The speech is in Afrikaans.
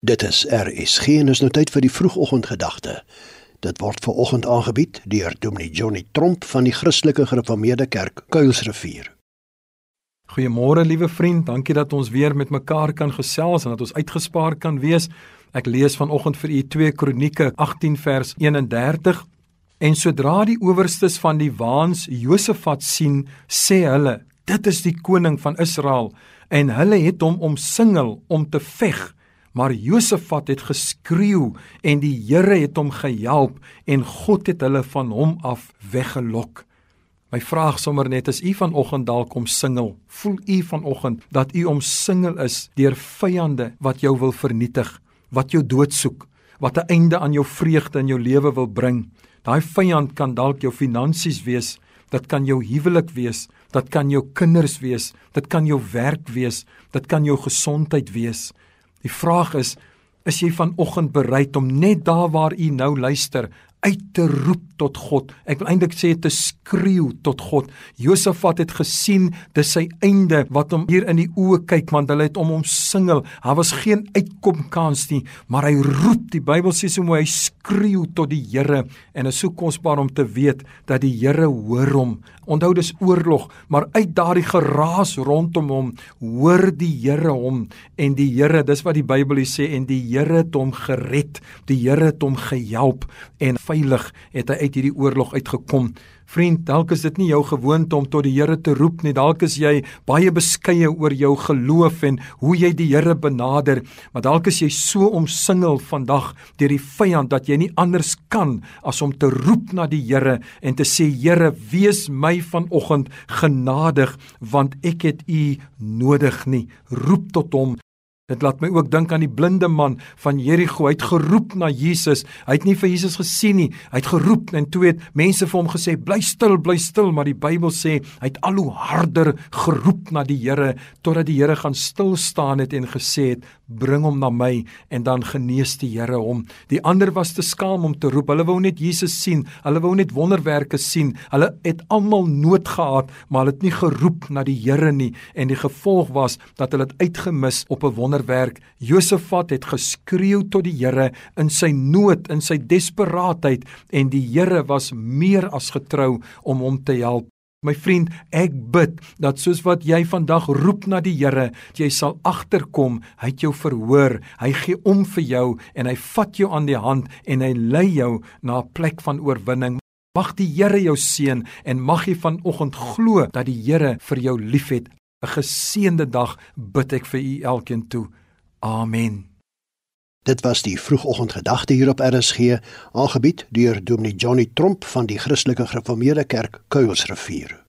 Dit is RSG en is nou tyd vir die vroegoggendgedagte. Dit word ver oggend aangebied deur Dominee Johnny Tromp van die Christelike Gereformeerde Kerk Kuilsrivier. Goeiemôre liewe vriend, dankie dat ons weer met mekaar kan gesels en dat ons uitgespaar kan wees. Ek lees vanoggend vir u 2 Kronieke 18 vers 31. En sodra die owerstes van die waans Josafat sien, sê hulle: "Dit is die koning van Israel." En hulle het hom omsingel om te veg Maar Josafat het geskreeu en die Here het hom gehelp en God het hulle van hom af weggelok. My vraag sommer net is u vanoggend dalk om singel. Voel u vanoggend dat u omsingel is deur vyande wat jou wil vernietig, wat jou doodsoek, wat 'n einde aan jou vreugde in jou lewe wil bring. Daai vyand kan dalk jou finansies wees, dit kan jou huwelik wees, dit kan jou kinders wees, dit kan jou werk wees, dit kan jou gesondheid wees. Die vraag is, is jy vanoggend bereid om net daar waar u nou luister uit te roep tot God. Ek wil eintlik sê te skreeu tot God. Josafat het gesien dis sy einde wat hom hier in die oë kyk want hulle het om hom singel. Daar was geen uitkomkans nie, maar hy roep. Die Bybel sê so mooi hy skreeu tot die Here en is so kosbaar om te weet dat die Here hoor hom. Onthou dis oorlog, maar uit daardie geraas rondom hom hoor die Here hom en die Here, dis wat die Bybel sê en die Here het hom gered. Die Here het hom gehelp en veilig het hy uit hierdie oorlog uitgekom. Vriend, dalk is dit nie jou gewoonte om tot die Here te roep nie. Dalk is jy baie beskeie oor jou geloof en hoe jy die Here benader, maar dalk is jy so omsingel vandag deur die vyand dat jy nie anders kan as om te roep na die Here en te sê Here, wees my vanoggend genadig want ek het U nodig nie. Roep tot hom Dit laat my ook dink aan die blinde man van Jerigo. Hy het geroep na Jesus. Hy het nie vir Jesus gesien nie. Hy het geroep en toe het mense vir hom gesê: "Bly stil, bly stil." Maar die Bybel sê hy het al hoe harder geroep na die Here totdat die Here gaan stil staan het en gesê het: "Bring hom na my." En dan genees die Here hom. Die ander was te skaam om te roep. Hulle wou net Jesus sien. Hulle wou net wonderwerke sien. Hulle het almal nood gehad, maar hulle het nie geroep na die Here nie en die gevolg was dat hulle dit uitgemis op 'n wonder wonderwerk. Josafat het geskreeu tot die Here in sy nood, in sy desperaatheid en die Here was meer as getrou om hom te help. My vriend, ek bid dat soos wat jy vandag roep na die Here, jy sal agterkom, hy het jou verhoor, hy gee om vir jou en hy vat jou aan die hand en hy lei jou na 'n plek van oorwinning. Mag die Here jou seën en mag jy vanoggend glo dat die Here vir jou liefhet. 'n Geseënde dag bid ek vir u elkeen toe. Amen. Dit was die vroegoggendgedagte hier op RSG, aangebied deur Dominee Johnny Tromp van die Christelike Gereformeerde Kerk Kuilsrivier.